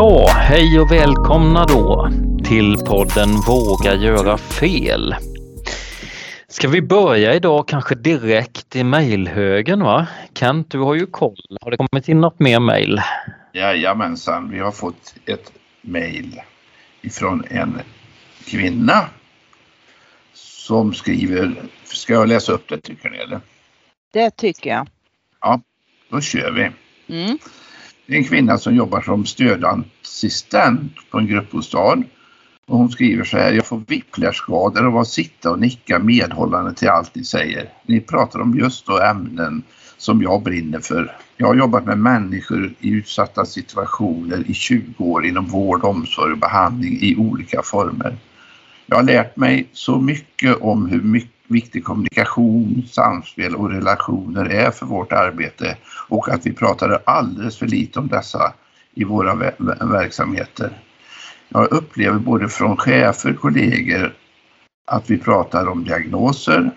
Ja, hej och välkomna då till podden Våga göra fel. Ska vi börja idag kanske direkt i mejlhögen va? Kent, du har ju koll. Har det kommit in något mer mejl? Jajamensan, vi har fått ett mejl ifrån en kvinna som skriver, ska jag läsa upp det tycker ni eller? Det tycker jag. Ja, då kör vi. Mm. En kvinna som jobbar som stödassistent på en gruppbostad. Och hon skriver så här, jag får whiplashskador av att sitta och nicka medhållande till allt ni säger. Ni pratar om just då ämnen som jag brinner för. Jag har jobbat med människor i utsatta situationer i 20 år inom vård, omsorg och behandling i olika former. Jag har lärt mig så mycket om hur mycket viktig kommunikation, samspel och relationer är för vårt arbete och att vi pratade alldeles för lite om dessa i våra verksamheter. Jag upplever både från chefer, kollegor att vi pratar om diagnoser,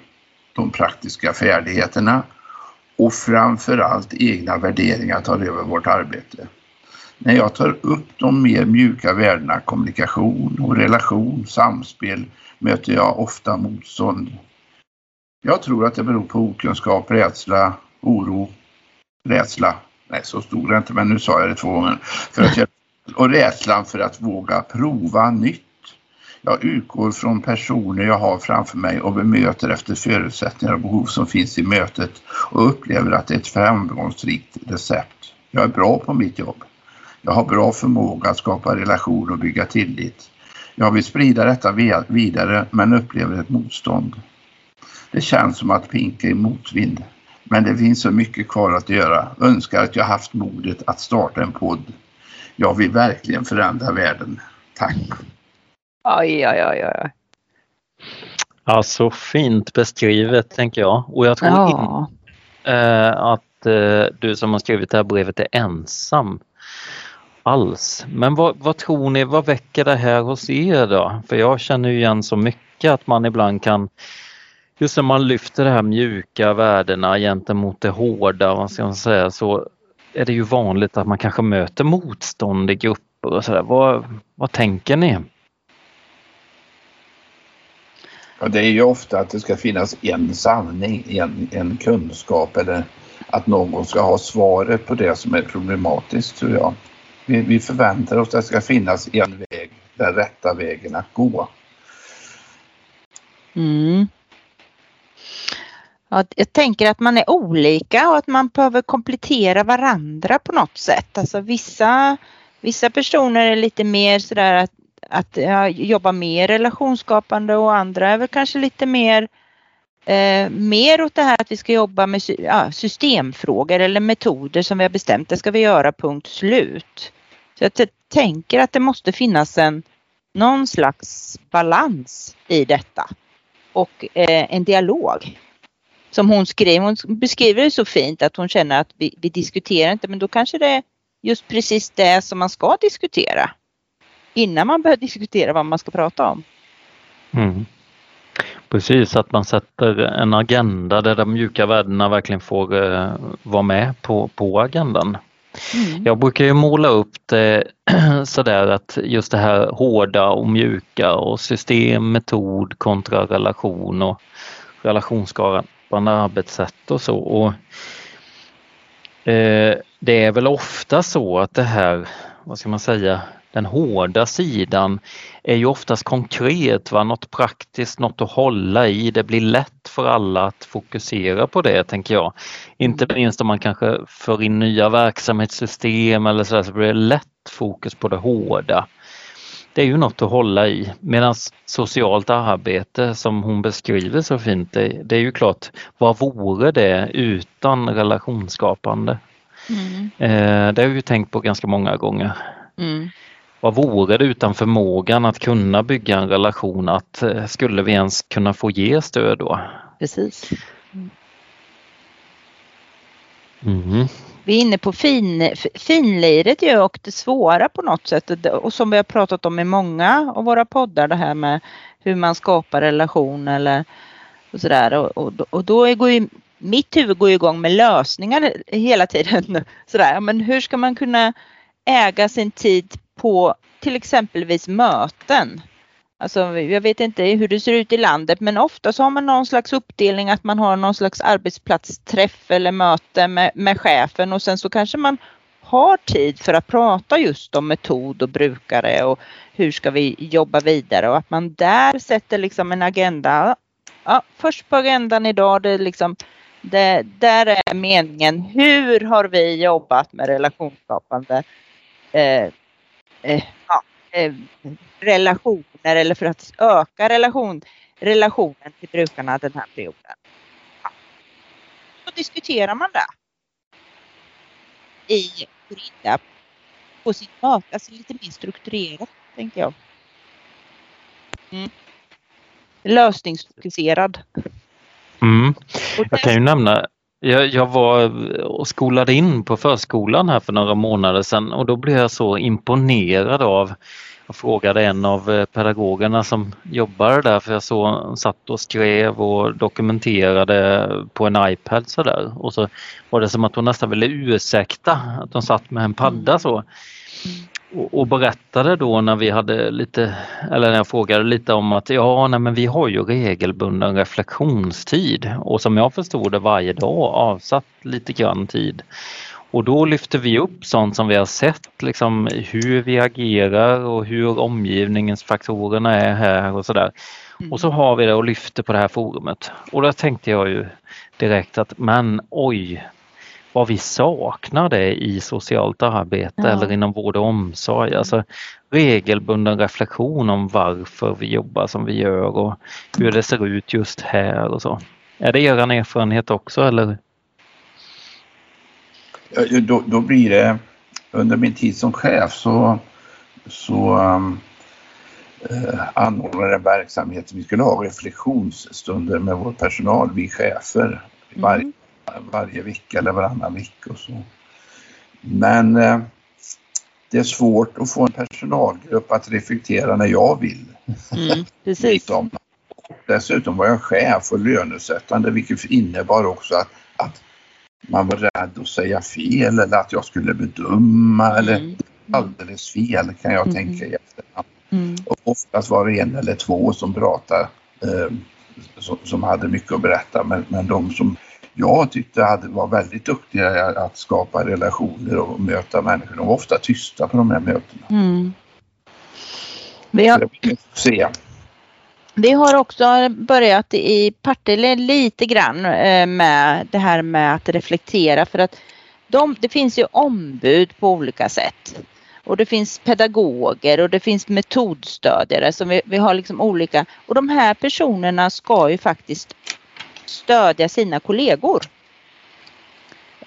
de praktiska färdigheterna och framförallt egna värderingar tar över vårt arbete. När jag tar upp de mer mjuka värdena kommunikation och relation, samspel möter jag ofta motstånd jag tror att det beror på okunskap, rädsla, oro, rädsla. Nej, så stod det inte, men nu sa jag det två gånger. För att jag, och rädslan för att våga prova nytt. Jag utgår från personer jag har framför mig och bemöter efter förutsättningar och behov som finns i mötet och upplever att det är ett framgångsrikt recept. Jag är bra på mitt jobb. Jag har bra förmåga att skapa relation och bygga tillit. Jag vill sprida detta vidare men upplever ett motstånd. Det känns som att pinka i motvind. Men det finns så mycket kvar att göra. Önskar att jag haft modet att starta en podd. Jag vill verkligen förändra världen. Tack! Oj, oj, oj, oj. Ja, så fint beskrivet tänker jag. Och jag tror ja. in, äh, att äh, du som har skrivit det här brevet är ensam alls. Men vad, vad, tror ni, vad väcker det här hos er då? För jag känner ju igen så mycket att man ibland kan just när man lyfter de här mjuka värdena gentemot det hårda, vad ska man säga, så är det ju vanligt att man kanske möter motstånd i grupper och sådär. Vad, vad tänker ni? Ja, det är ju ofta att det ska finnas en sanning, en, en kunskap eller att någon ska ha svaret på det som är problematiskt tror jag. Vi, vi förväntar oss att det ska finnas en väg, den rätta vägen att gå. Mm. Jag tänker att man är olika och att man behöver komplettera varandra på något sätt. Alltså vissa, vissa personer är lite mer sådär att, att ja, jobba mer relationsskapande och andra är väl kanske lite mer eh, mer åt det här att vi ska jobba med ja, systemfrågor eller metoder som vi har bestämt. Det ska vi göra punkt slut. Så jag tänker att det måste finnas en någon slags balans i detta och eh, en dialog som hon skrev. Hon beskriver det så fint att hon känner att vi, vi diskuterar inte men då kanske det är just precis det som man ska diskutera. Innan man börjar diskutera vad man ska prata om. Mm. Precis, att man sätter en agenda där de mjuka värdena verkligen får uh, vara med på, på agendan. Mm. Jag brukar ju måla upp det sådär att just det här hårda och mjuka och system, metod kontra relation och relationsskapande skapande arbetssätt och så. Och, eh, det är väl ofta så att det här, vad ska man säga, den hårda sidan är ju oftast konkret, va? något praktiskt, något att hålla i. Det blir lätt för alla att fokusera på det tänker jag. Inte minst om man kanske för in nya verksamhetssystem eller så, där, så blir det lätt fokus på det hårda det är ju något att hålla i. Medan socialt arbete som hon beskriver så fint, det, det, är ju klart, vad vore det utan relationsskapande? Mm. Eh, det har jag ju tänkt på ganska många gånger. Mm. Vad vore det utan förmågan att kunna bygga en relation, att eh, skulle vi ens kunna få ge stöd då? Precis. Mm vi är inne på fin, finliret ju och det svåra på något sätt och som vi har pratat om i många av våra poddar det här med hur man skapar relation eller och sådär och, och, och då går ju mitt huvud går igång med lösningar hela tiden. Sådär. Men hur ska man kunna äga sin tid på till exempelvis möten. Alltså, jag vet inte hur det ser ut i landet men ofta så har man någon slags uppdelning att man har någon slags arbetsplatsträff eller möte med, med chefen och sen så kanske man har tid för att prata just om metod och brukare och hur ska vi jobba vidare och att man där sätter liksom en agenda. Ja, först på agendan idag, det liksom, det, där är meningen. Hur har vi jobbat med relationsskapande eh, eh, ja, eh, relationer eller för att öka relation, relationen till brukarna den här perioden. Ja. Då diskuterar man det i Corinda på sitt möte, alltså lite mer strukturerat tänker jag. Mm. Lösningsfokuserad. Mm. Jag kan ju nämna jag, jag, var och skolade in på förskolan här för några månader sedan och då blev jag så imponerad av jag frågade en av eh, pedagogerna som jobbar där för jag såg satt och skrev och dokumenterade på en iPad sådär. Och så var det som att hon nästan ville ursäkta att hon satt med en padda så. Mm. Och, och berättade då när vi hade lite, eller när jag frågade lite om att ja, nej, men vi har ju regelbunden reflektionstid och som jag förstod det varje dag avsatt lite grann tid. Och då lyfter vi upp sånt som vi har sett, liksom hur vi agerar och hur omgivningens faktorerna är här och sådär. Mm. Och så har vi det och lyfter på det här forumet. Och då tänkte jag ju direkt att men oj, vad vi saknar det i socialt arbete ja. eller inom vård och omsorg. Alltså regelbunden reflektion om varför vi jobbar som vi gör och hur det ser ut just här och så. Är det er erfarenhet också eller? Då, då blir det under min tid som chef så, så um, eh, anordnade en verksamhet. Vi skulle ha reflektionsstunder med vår personal, vi chefer, varje mm varje vecka eller varannan vecka och så. Men eh, det är svårt att få en personalgrupp att reflektera när jag vill. Mm, precis. Dessutom var jag chef och lönesättande vilket innebar också att, att man var rädd att säga fel eller att jag skulle bedöma mm. eller alldeles fel kan jag mm. tänka i efterhand. Mm. Och oftast var det en eller två som pratade eh, som, som, hade mycket att berätta men, men de som jag tyckte hade, var väldigt duktiga att skapa relationer och möta människor. De var ofta tysta på de här mötena. Mm. Vi, har, vi har också börjat i Partille lite grann eh, med det här med att reflektera för att de, det finns ju ombud på olika sätt. Och det finns pedagoger och det finns metodstödjare som vi, vi har liksom olika och de här personerna ska ju faktiskt stödja sina kollegor.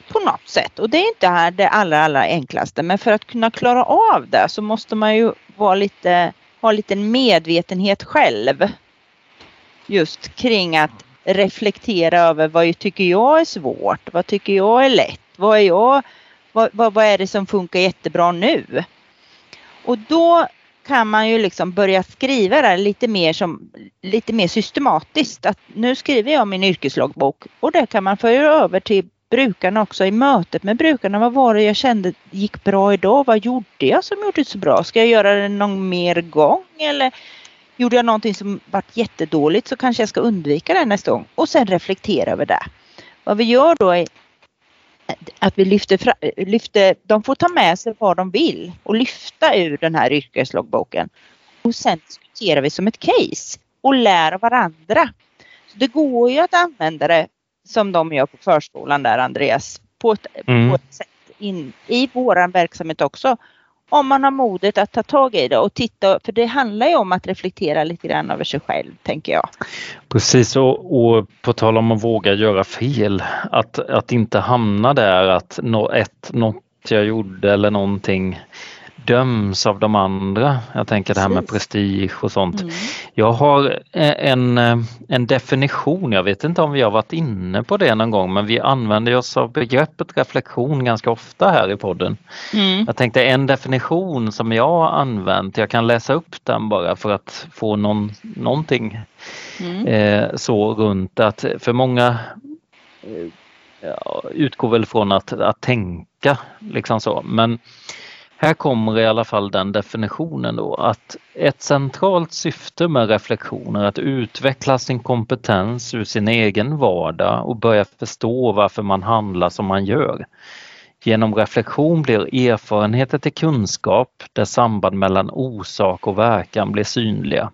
På något sätt och det är inte här det allra, allra enklaste men för att kunna klara av det så måste man ju vara lite, ha lite medvetenhet själv. Just kring att reflektera över vad tycker jag är svårt, vad tycker jag är lätt, vad är, jag, vad, vad, vad är det som funkar jättebra nu? Och då kan man ju liksom börja skriva det lite mer, som, lite mer systematiskt. Att nu skriver jag min yrkesloggbok och det kan man föra över till brukarna också i mötet med brukarna. Vad var det jag kände gick bra idag? Vad gjorde jag som gjorde det så bra? Ska jag göra det någon mer gång eller gjorde jag någonting som varit jättedåligt så kanske jag ska undvika det nästa gång och sen reflektera över det. Vad vi gör då är att vi lyfter, lyfter, de får ta med sig vad de vill och lyfta ur den här yrkeslogboken. Och sen diskuterar vi som ett case och lär av varandra. Så det går ju att använda det som de gör på förskolan där Andreas, på ett, mm. på ett sätt in i våran verksamhet också om man har modet att ta tag i det och titta, för det handlar ju om att reflektera lite grann över sig själv, tänker jag. Precis, och, och på tal om att våga göra fel, att, att inte hamna där att nå, ett, något jag gjorde eller någonting döms av de andra. Jag tänker det här med prestige och sånt. Mm. Jag har en, en definition, jag vet inte om vi har varit inne på det någon gång men vi använder oss av begreppet reflektion ganska ofta här i podden. Mm. Jag tänkte en definition som jag har använt, jag kan läsa upp den bara för att få någon, någonting mm. eh, så runt att för många eh, utgår väl från att, att tänka liksom så men här kommer i alla fall den definitionen då att ett centralt syfte med reflektion är att utveckla sin kompetens ur sin egen vardag och börja förstå varför man handlar som man gör. Genom reflektion blir erfarenheter till kunskap där samband mellan orsak och verkan blir synliga.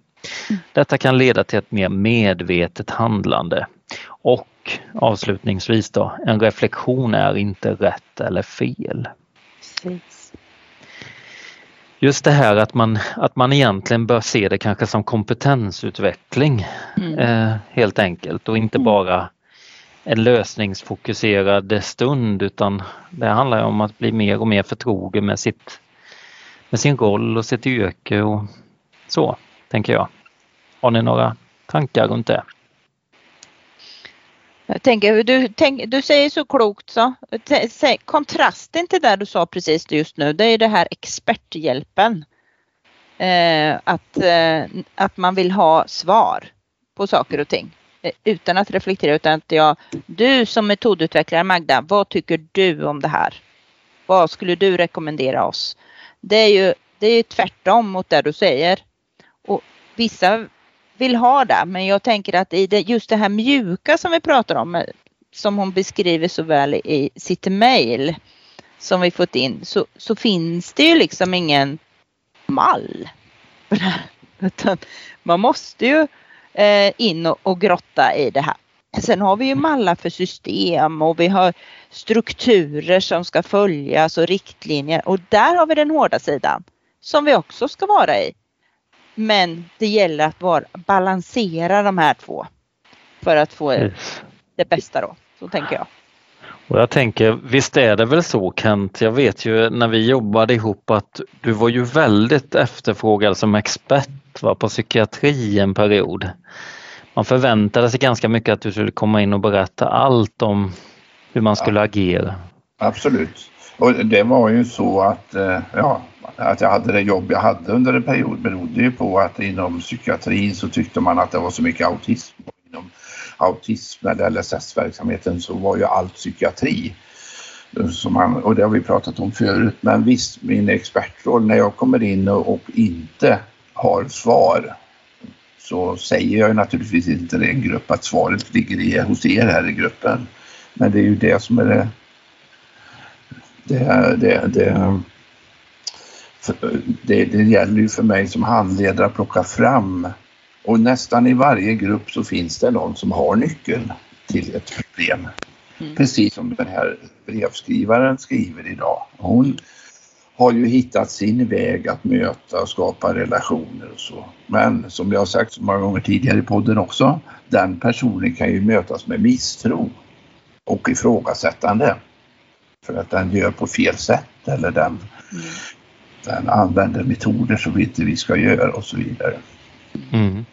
Detta kan leda till ett mer medvetet handlande. Och avslutningsvis då, en reflektion är inte rätt eller fel. Precis. Just det här att man, att man egentligen bör se det kanske som kompetensutveckling mm. eh, helt enkelt och inte mm. bara en lösningsfokuserad stund utan det handlar om att bli mer och mer förtrogen med, sitt, med sin roll och sitt yrke och så, tänker jag. Har ni några tankar runt det? Jag tänker, du, tänk, du säger så klokt så. Kontrasten till det du sa precis just nu, det är det här experthjälpen. Eh, att, eh, att man vill ha svar på saker och ting eh, utan att reflektera utan att jag, du som metodutvecklare Magda, vad tycker du om det här? Vad skulle du rekommendera oss? Det är ju, det är ju tvärtom mot det du säger. Och vissa vill ha det. Men jag tänker att i det, just det här mjuka som vi pratar om, eh, som hon beskriver så väl i sitt mejl som vi fått in, så, så finns det ju liksom ingen mall. Utan man måste ju eh, in och, och grotta i det här. Sen har vi ju mallar för system och vi har strukturer som ska följas och riktlinjer och där har vi den hårda sidan som vi också ska vara i. Men det gäller att vara, balansera de här två för att få yes. det bästa då. Så tänker jag. Och jag tänker, visst är det väl så Kent, jag vet ju när vi jobbade ihop att du var ju väldigt efterfrågad som expert va, på psykiatri en period. Man förväntade sig ganska mycket att du skulle komma in och berätta allt om hur man skulle ja, agera. Absolut. Och det var ju så att, eh, ja, att jag hade det jobb jag hade under en period berodde ju på att inom psykiatrin så tyckte man att det var så mycket autism. Och inom autism eller LSS-verksamheten så var ju allt psykiatri. Som man, och det har vi pratat om förut. Men visst, min expertroll när jag kommer in och, och inte har svar så säger jag naturligtvis inte till en grupp att svaret ligger i, hos er här i gruppen. Men det är ju det som är det det, det, det, det, det gäller ju för mig som handledare att plocka fram och nästan i varje grupp så finns det någon som har nyckeln till ett problem. Mm. Precis som den här brevskrivaren skriver idag. Hon har ju hittat sin väg att möta och skapa relationer och så. Men som jag har sagt så många gånger tidigare i podden också, den personen kan ju mötas med misstro och ifrågasättande. För att den gör på fel sätt eller den mm den använder metoder som vi inte vi ska göra och så vidare. Mm.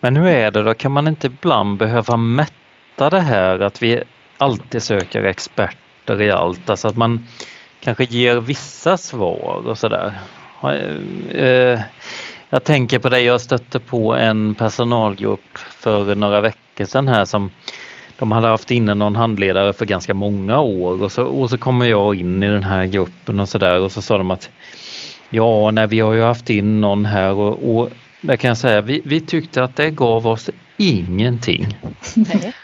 Men hur är det då, kan man inte ibland behöva mätta det här att vi alltid söker experter i allt, alltså att man kanske ger vissa svar och sådär. Eh, jag tänker på det, jag stötte på en personalgrupp för några veckor sedan här som de hade haft inne någon handledare för ganska många år och så, och så kommer jag in i den här gruppen och så där och så sa de att ja, nej, vi har ju haft in någon här och, och där kan jag säga, vi, vi tyckte att det gav oss ingenting. Nej.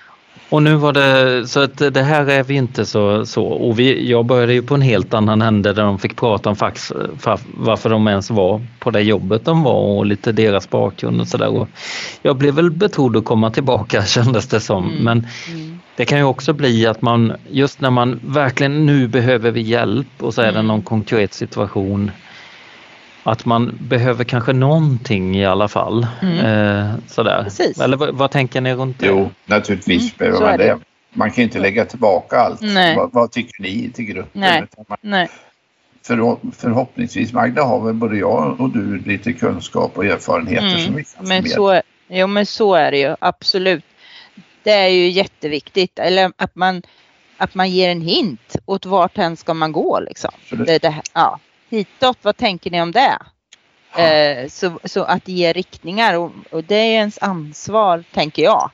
Och nu var det så att det här är vi inte så, så. och vi, jag började ju på en helt annan ände där de fick prata om fax, varför de ens var på det jobbet de var och lite deras bakgrund och sådär. Jag blev väl betrodd att komma tillbaka kändes det som mm. men mm. det kan ju också bli att man just när man verkligen nu behöver vi hjälp och så är det mm. någon konkret situation att man behöver kanske någonting i alla fall. Mm. Eh, sådär. Precis. Eller vad, vad, tänker ni runt det? Jo, naturligtvis mm. behöver man det. det. Man kan inte lägga tillbaka allt. Vad, vad, tycker ni till gruppen? Nej. Man, Nej. För, förhoppningsvis Magda har väl både jag och du lite kunskap och erfarenheter mm. som vi kan men så, Jo men så är det ju absolut. Det är ju jätteviktigt eller att man, att man ger en hint åt vart hen ska man gå liksom. Det, det, ja hitåt, vad tänker ni om det? Eh, så, så, att ge riktningar och, och, det är ens ansvar tänker jag.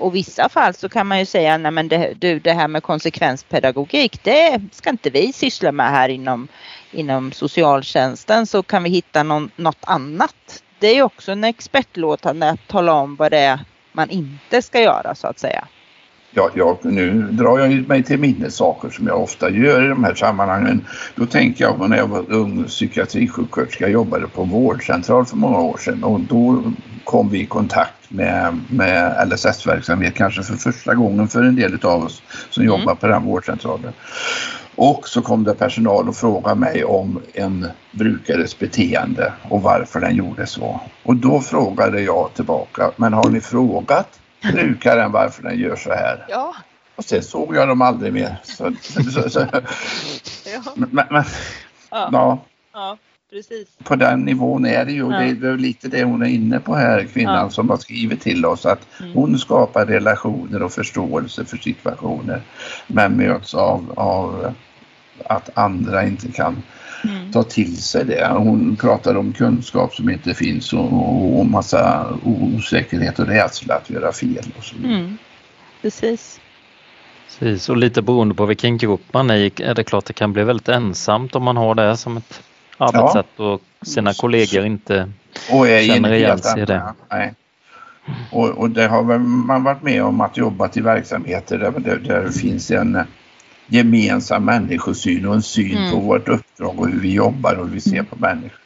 Och i vissa fall så kan man ju säga, nej men det, du, det här med konsekvenspedagogik, det ska inte vi syssla med här inom, inom socialtjänsten så kan vi hitta någon, något annat. Det är också en expertlåtande att tala om vad det är man inte ska göra så att säga. Ja, jag, nu drar jag mig till minnes saker som jag ofta gör i de här sammanhangen. Då tänker jag på när jag var ung psykiatrisjuksköterska, jobbade på vårdcentral för många år sedan och då kom vi i kontakt med, med LSS-verksamhet kanske för första gången för en del av oss som mm. jobbar på den vårdcentralen. Och så kom det personal och frågade mig om en brukares beteende och varför den gjorde så. Och då frågade jag tillbaka, men har ni frågat brukaren varför den gör så här? Ja. Och sen såg jag dem aldrig mer. Så, så, så, ja. Men, men, ja. ja. ja. Precis. På den nivån är det ju. Ja. Det är lite det hon är inne på här, kvinnan som har skrivit till oss. Att mm. hon skapar relationer och förståelse för situationer. Men möts av, av att andra inte kan. Ta till sig det. Hon pratar om kunskap som inte finns och, och massa osäkerhet och rädsla att göra fel. Och så mm. Precis. Precis, och lite beroende på vilken grupp man är i är det klart det kan bli väldigt ensamt om man har det som ett arbetssätt ja. och sina kollegor inte och känner igen sig i det. Nej. Och, och det har man varit med om att jobba i verksamheter där, där, där det finns en gemensam människosyn och en syn mm. på vårt uppdrag och hur vi jobbar och hur vi ser på människor.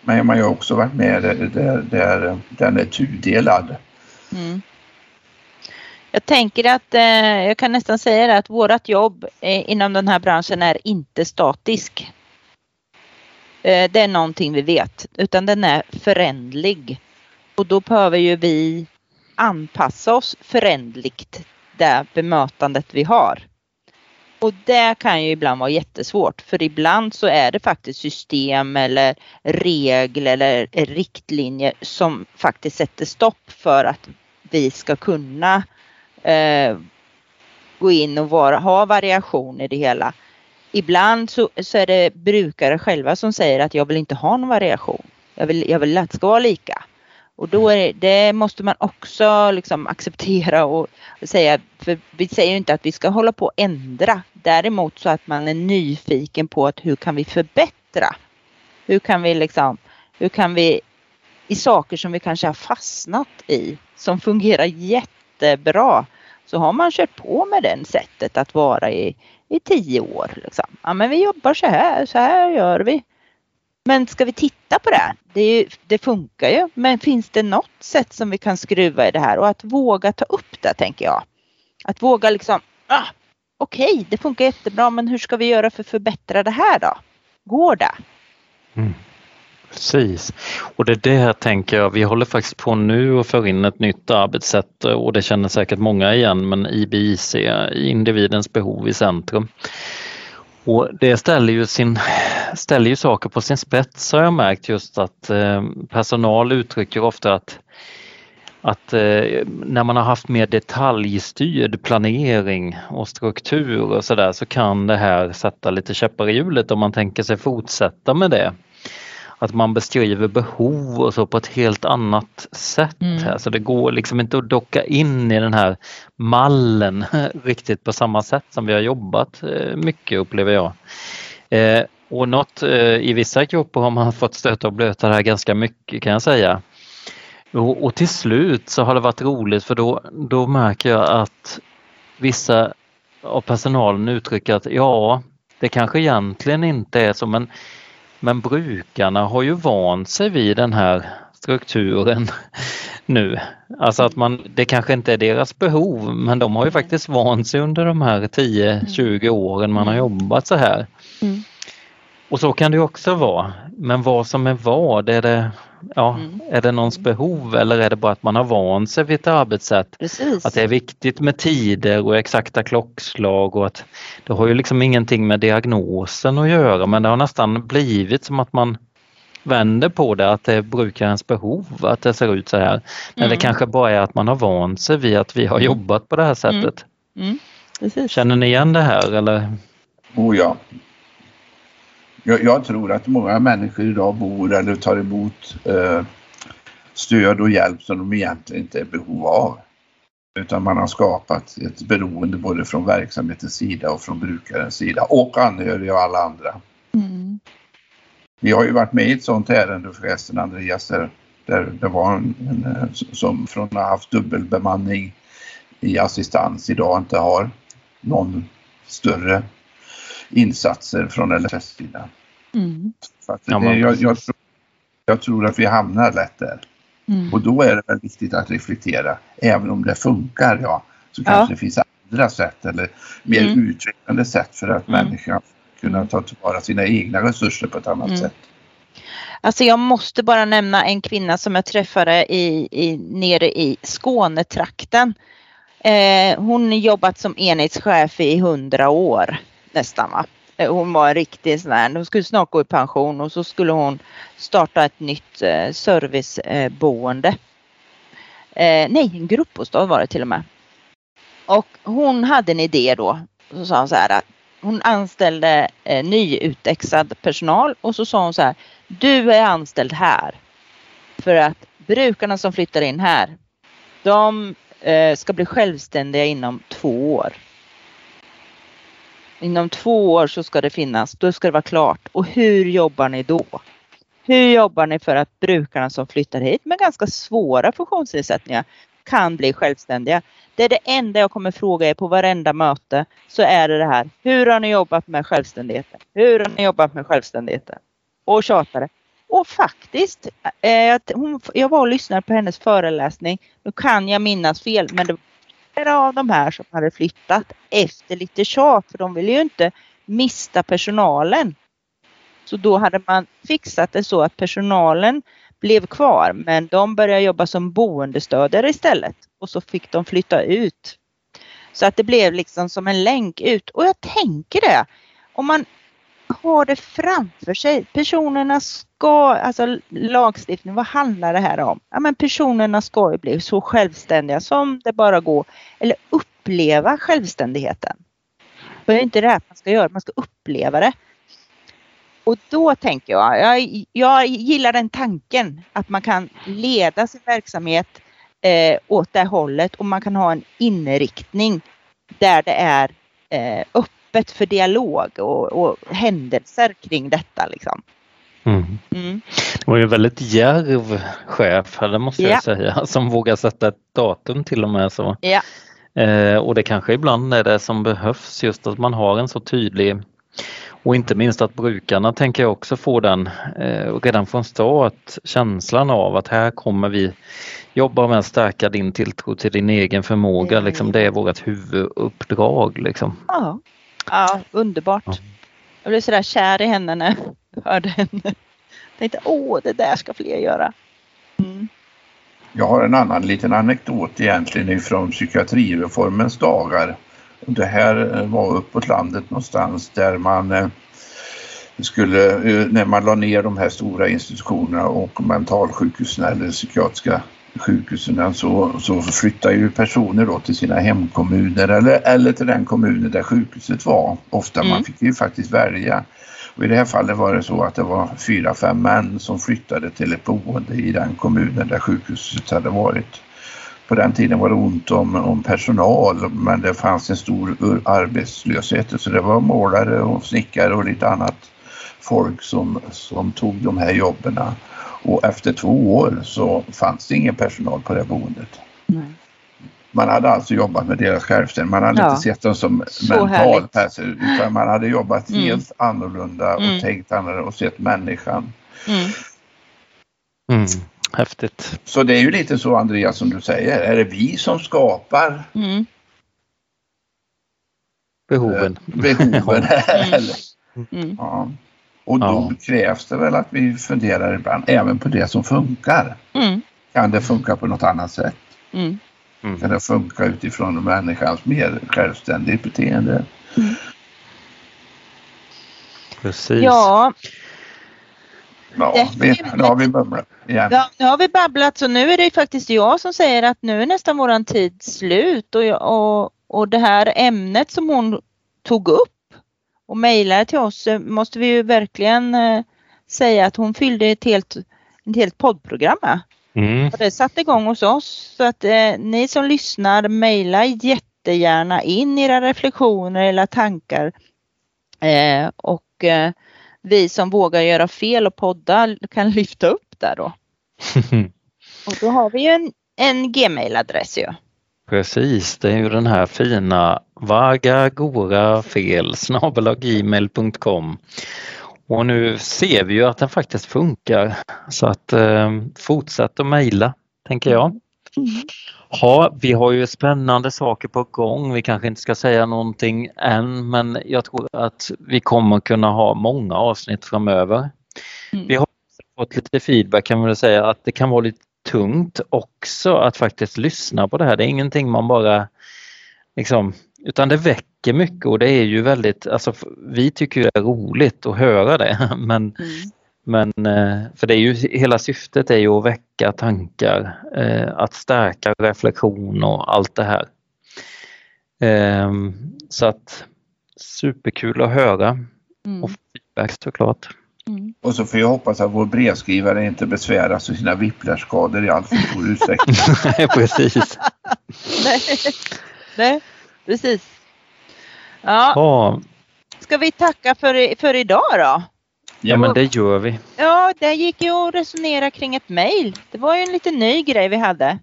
Men man har också varit med där, där, där den är tudelad. Mm. Jag tänker att eh, jag kan nästan säga det att vårt jobb eh, inom den här branschen är inte statisk. Eh, det är någonting vi vet, utan den är förändlig. Och då behöver ju vi anpassa oss förändligt det bemötandet vi har. Och det kan ju ibland vara jättesvårt för ibland så är det faktiskt system eller regler eller riktlinjer som faktiskt sätter stopp för att vi ska kunna eh, gå in och vara, ha variation i det hela. Ibland så, så, är det brukare själva som säger att jag vill inte ha någon variation. Jag vill, jag vill att det ska vara lika. Och då är det, det måste man också liksom acceptera och säga, för vi säger inte att vi ska hålla på att ändra. Däremot så att man är nyfiken på att hur kan vi förbättra? Hur kan vi liksom, hur kan vi i saker som vi kanske har fastnat i som fungerar jättebra så har man kört på med det sättet att vara i, i tio år. Liksom. Ja men vi jobbar så här, så här gör vi. Men ska vi titta på det? Det, ju, det, funkar ju, men finns det något sätt som vi kan skruva i det här och att våga ta upp det tänker jag. Att våga liksom, ah, okej, okay, det funkar jättebra, men hur ska vi göra för att förbättra det här då? Går det? Mm. Precis. Och det är det här tänker jag, vi håller faktiskt på nu att föra in ett nytt arbetssätt och det känner säkert många igen, men IBIC, individens behov i centrum. Och det ställer ju, sin, ställer ju saker på sin spets har jag märkt just att eh, personal uttrycker ofta att, att eh, när man har haft mer detaljstyrd planering och struktur och sådär så kan det här sätta lite käppar i hjulet om man tänker sig fortsätta med det att man beskriver behov och så på ett helt annat sätt. Mm. Alltså det går liksom inte att docka in i den här mallen riktigt på samma sätt som vi har jobbat eh, mycket upplever jag. Eh, och något, eh, i vissa grupper har man fått stöta och blöta det här ganska mycket kan jag säga. Och, och till slut så har det varit roligt för då, då märker jag att vissa av personalen uttrycker att ja, det kanske egentligen inte är så men men brukarna har ju vant sig vid den här strukturen nu. Alltså att man, det kanske inte är deras behov men de har ju faktiskt vant sig under de här 10-20 åren man har mm. jobbat så här. Mm. Och så kan det också vara. Men vad som är vad, är det, ja, mm. är det någons behov eller är det bara att man har vant sig vid ett arbetssätt? Precis. Att det är viktigt med tider och exakta klockslag och att det har ju liksom ingenting med diagnosen att göra men det har nästan blivit som att man vänder på det, att det är brukarens behov att det ser ut så här. Men mm. det kanske bara är att man har vant sig vid att vi har mm. jobbat på det här sättet. Mm. mm. Känner ni igen det här eller? Oh ja, jag, jag, tror att många människor idag bor eller tar emot eh, stöd och hjälp som de egentligen inte är behov av. Utan man har skapat ett beroende både från verksamhetens sida och från brukarens sida och anhöriga och alla andra. Mm. Vi har ju varit med i ett sådant ärende förresten Andreas där, där det var en, en som från att ha haft dubbelbemanning i assistans idag inte har någon större insatser från LSS-sidan. Mm. jag, jag, jag, tror, jag tror att vi hamnar lätt där. Mm. Och då är det väl viktigt att reflektera, även om det funkar, ja, så kanske ja. det finns andra sätt eller mer mm. utvecklande sätt för att mm. människan kunna ta tillvara sina egna resurser på ett annat mm. sätt. Alltså jag måste bara nämna en kvinna som jag träffade i, i, nere i Skånetrakten. Eh, hon jobbat som enhetschef i hundra år nästan. Va? Eh, hon var en riktig sån här, hon skulle snart gå i pension och så skulle hon starta ett nytt eh, serviceboende. Eh, nej, en gruppbostad var det till och med. Och hon hade en idé då. Så sa hon så här att hon anställde eh, nyutexad personal och så sa hon så här. Du är anställd här. För att brukarna som flyttar in här, de eh, ska bli självständiga inom två år. Inom två år så ska det finnas, då ska det vara klart. Och hur jobbar ni då? Hur jobbar ni för att brukarna som flyttar hit med ganska svåra funktionsnedsättningar kan bli självständiga? Det är det enda jag kommer fråga er på varenda möte så är det det här. Hur har ni jobbat med självständigheten? Hur har ni jobbat med självständigheten? Och tjatade. Och faktiskt, eh, jag var och lyssnade på hennes föreläsning. Nu kan jag minnas fel men det flera av de här som hade flyttat efter lite tjat för de ville ju inte mista personalen. Så då hade man fixat det så att personalen blev kvar men de började jobba som boendestödjare istället och så fick de flytta ut. Så att det blev liksom som en länk ut och jag tänker det. Om man har det framför sig. Personerna ska, alltså lagstiftning, vad handlar det här om? Ja men personerna ska ju bli så självständiga som det bara går. Eller uppleva självständigheten. Det är inte det här man ska göra, man ska uppleva det. Och då tänker jag, jag, jag gillar den tanken att man kan leda sin verksamhet eh, åt det hållet och man kan ha en inriktning där det är eh, öppet öppet för dialog och, och händelser kring detta. Liksom. Mm. Mm. Det var ju väldigt djärv chef, det måste jag ja. säga, som vågar sätta ett datum till och med. Så. Ja. Eh, och det kanske ibland är det som behövs, just att man har en så tydlig och inte minst att brukarna tänker jag också få den eh, redan från start känslan av att här kommer vi jobba med att stärka din tilltro till din egen förmåga. Liksom, det är vårt huvuduppdrag. Liksom. Ja. Ja, underbart. Ja. Jag blev sådär kär i henne när jag hörde henne. Jag tänkte, åh, det där ska fler göra. Mm. Jag har en annan liten anekdot egentligen ifrån psykiatrireformens dagar. Det här eh, var uppåt landet någonstans där man eh, skulle, eh, när man la ner de här stora institutionerna och mentalsjukhusen eller psykiatriska sjukhusen så, så flyttar ju personer då till sina hemkommuner eller, eller till den kommunen där sjukhuset var. Ofta mm. man fick ju faktiskt välja. Och I det här fallet var det så att det var fyra, fem män som flyttade till ett boende i den kommunen där sjukhuset hade varit. På den tiden var det ont om, om personal men det fanns en stor arbetslöshet så det var målare och snickare och lite annat folk som, som tog de här jobben. Och efter två år så fanns det ingen personal på det boendet. Nej. Man hade alltså jobbat med deras självständighet. Man hade ja. inte sett dem som mental person utan man hade jobbat mm. helt annorlunda och mm. tänkt annorlunda och sett människan. Mm. Mm. Häftigt. Så det är ju lite så Andreas som du säger. Är det vi som skapar mm. behoven? Eh, behoven eller? Mm. Ja. Och då ja. krävs det väl att vi funderar ibland även på det som funkar. Mm. Kan det funka på något annat sätt? Mm. Mm. Kan det funka utifrån människans mer självständigt beteende? Mm. Precis. Ja. Ja, vi, nu har vi babblat igen. Ja, nu har vi babblat så nu är det faktiskt jag som säger att nu är nästan våran tid slut och, och, och det här ämnet som hon tog upp och mejlade till oss eh, måste vi ju verkligen eh, säga att hon fyllde ett helt, ett helt poddprogram med. Mm. Och det satte igång hos oss. Så att eh, ni som lyssnar, mejla jättegärna in era reflektioner eller tankar. Eh, och eh, vi som vågar göra fel och podda kan lyfta upp där då. Och då har vi ju en, en gmail-adress ju. Precis, det är ju den här fina vagagorafel gmail.com och nu ser vi ju att den faktiskt funkar så att eh, fortsätt att mejla tänker jag. Ja, vi har ju spännande saker på gång. Vi kanske inte ska säga någonting än men jag tror att vi kommer kunna ha många avsnitt framöver. Mm. Vi har fått lite feedback kan man väl säga att det kan vara lite tungt också att faktiskt lyssna på det här. Det är ingenting man bara liksom, utan det väcker mycket och det är ju väldigt, alltså vi tycker det är roligt att höra det men, Mm. men eh, för det är ju hela syftet är ju att väcka tankar, eh, att stärka reflektion och allt det här. Ehm, Så att superkul att höra Mm. och feedback såklart. Mm. Och så får jag hoppas att vår brevskrivare inte besväras av sina whiplashskador i allt för stor utsträckning. Nej, Precis. Nej. Nej, precis. Ja, Ja, ska vi tacka för, för idag då? ja men det gör vi. Ja, det gick ju att resonera kring ett mejl. Det var ju en lite ny grej vi hade.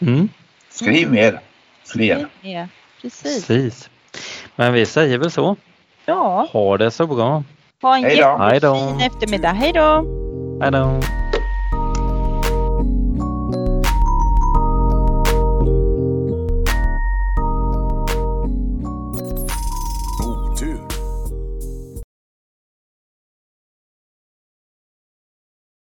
Mm, Skriv mer, fler. Ja, precis. precis. Men vi säger väl så. Ja, Ha det så bra. ha en Hej jättefin eftermiddag. Hej då! Hej då.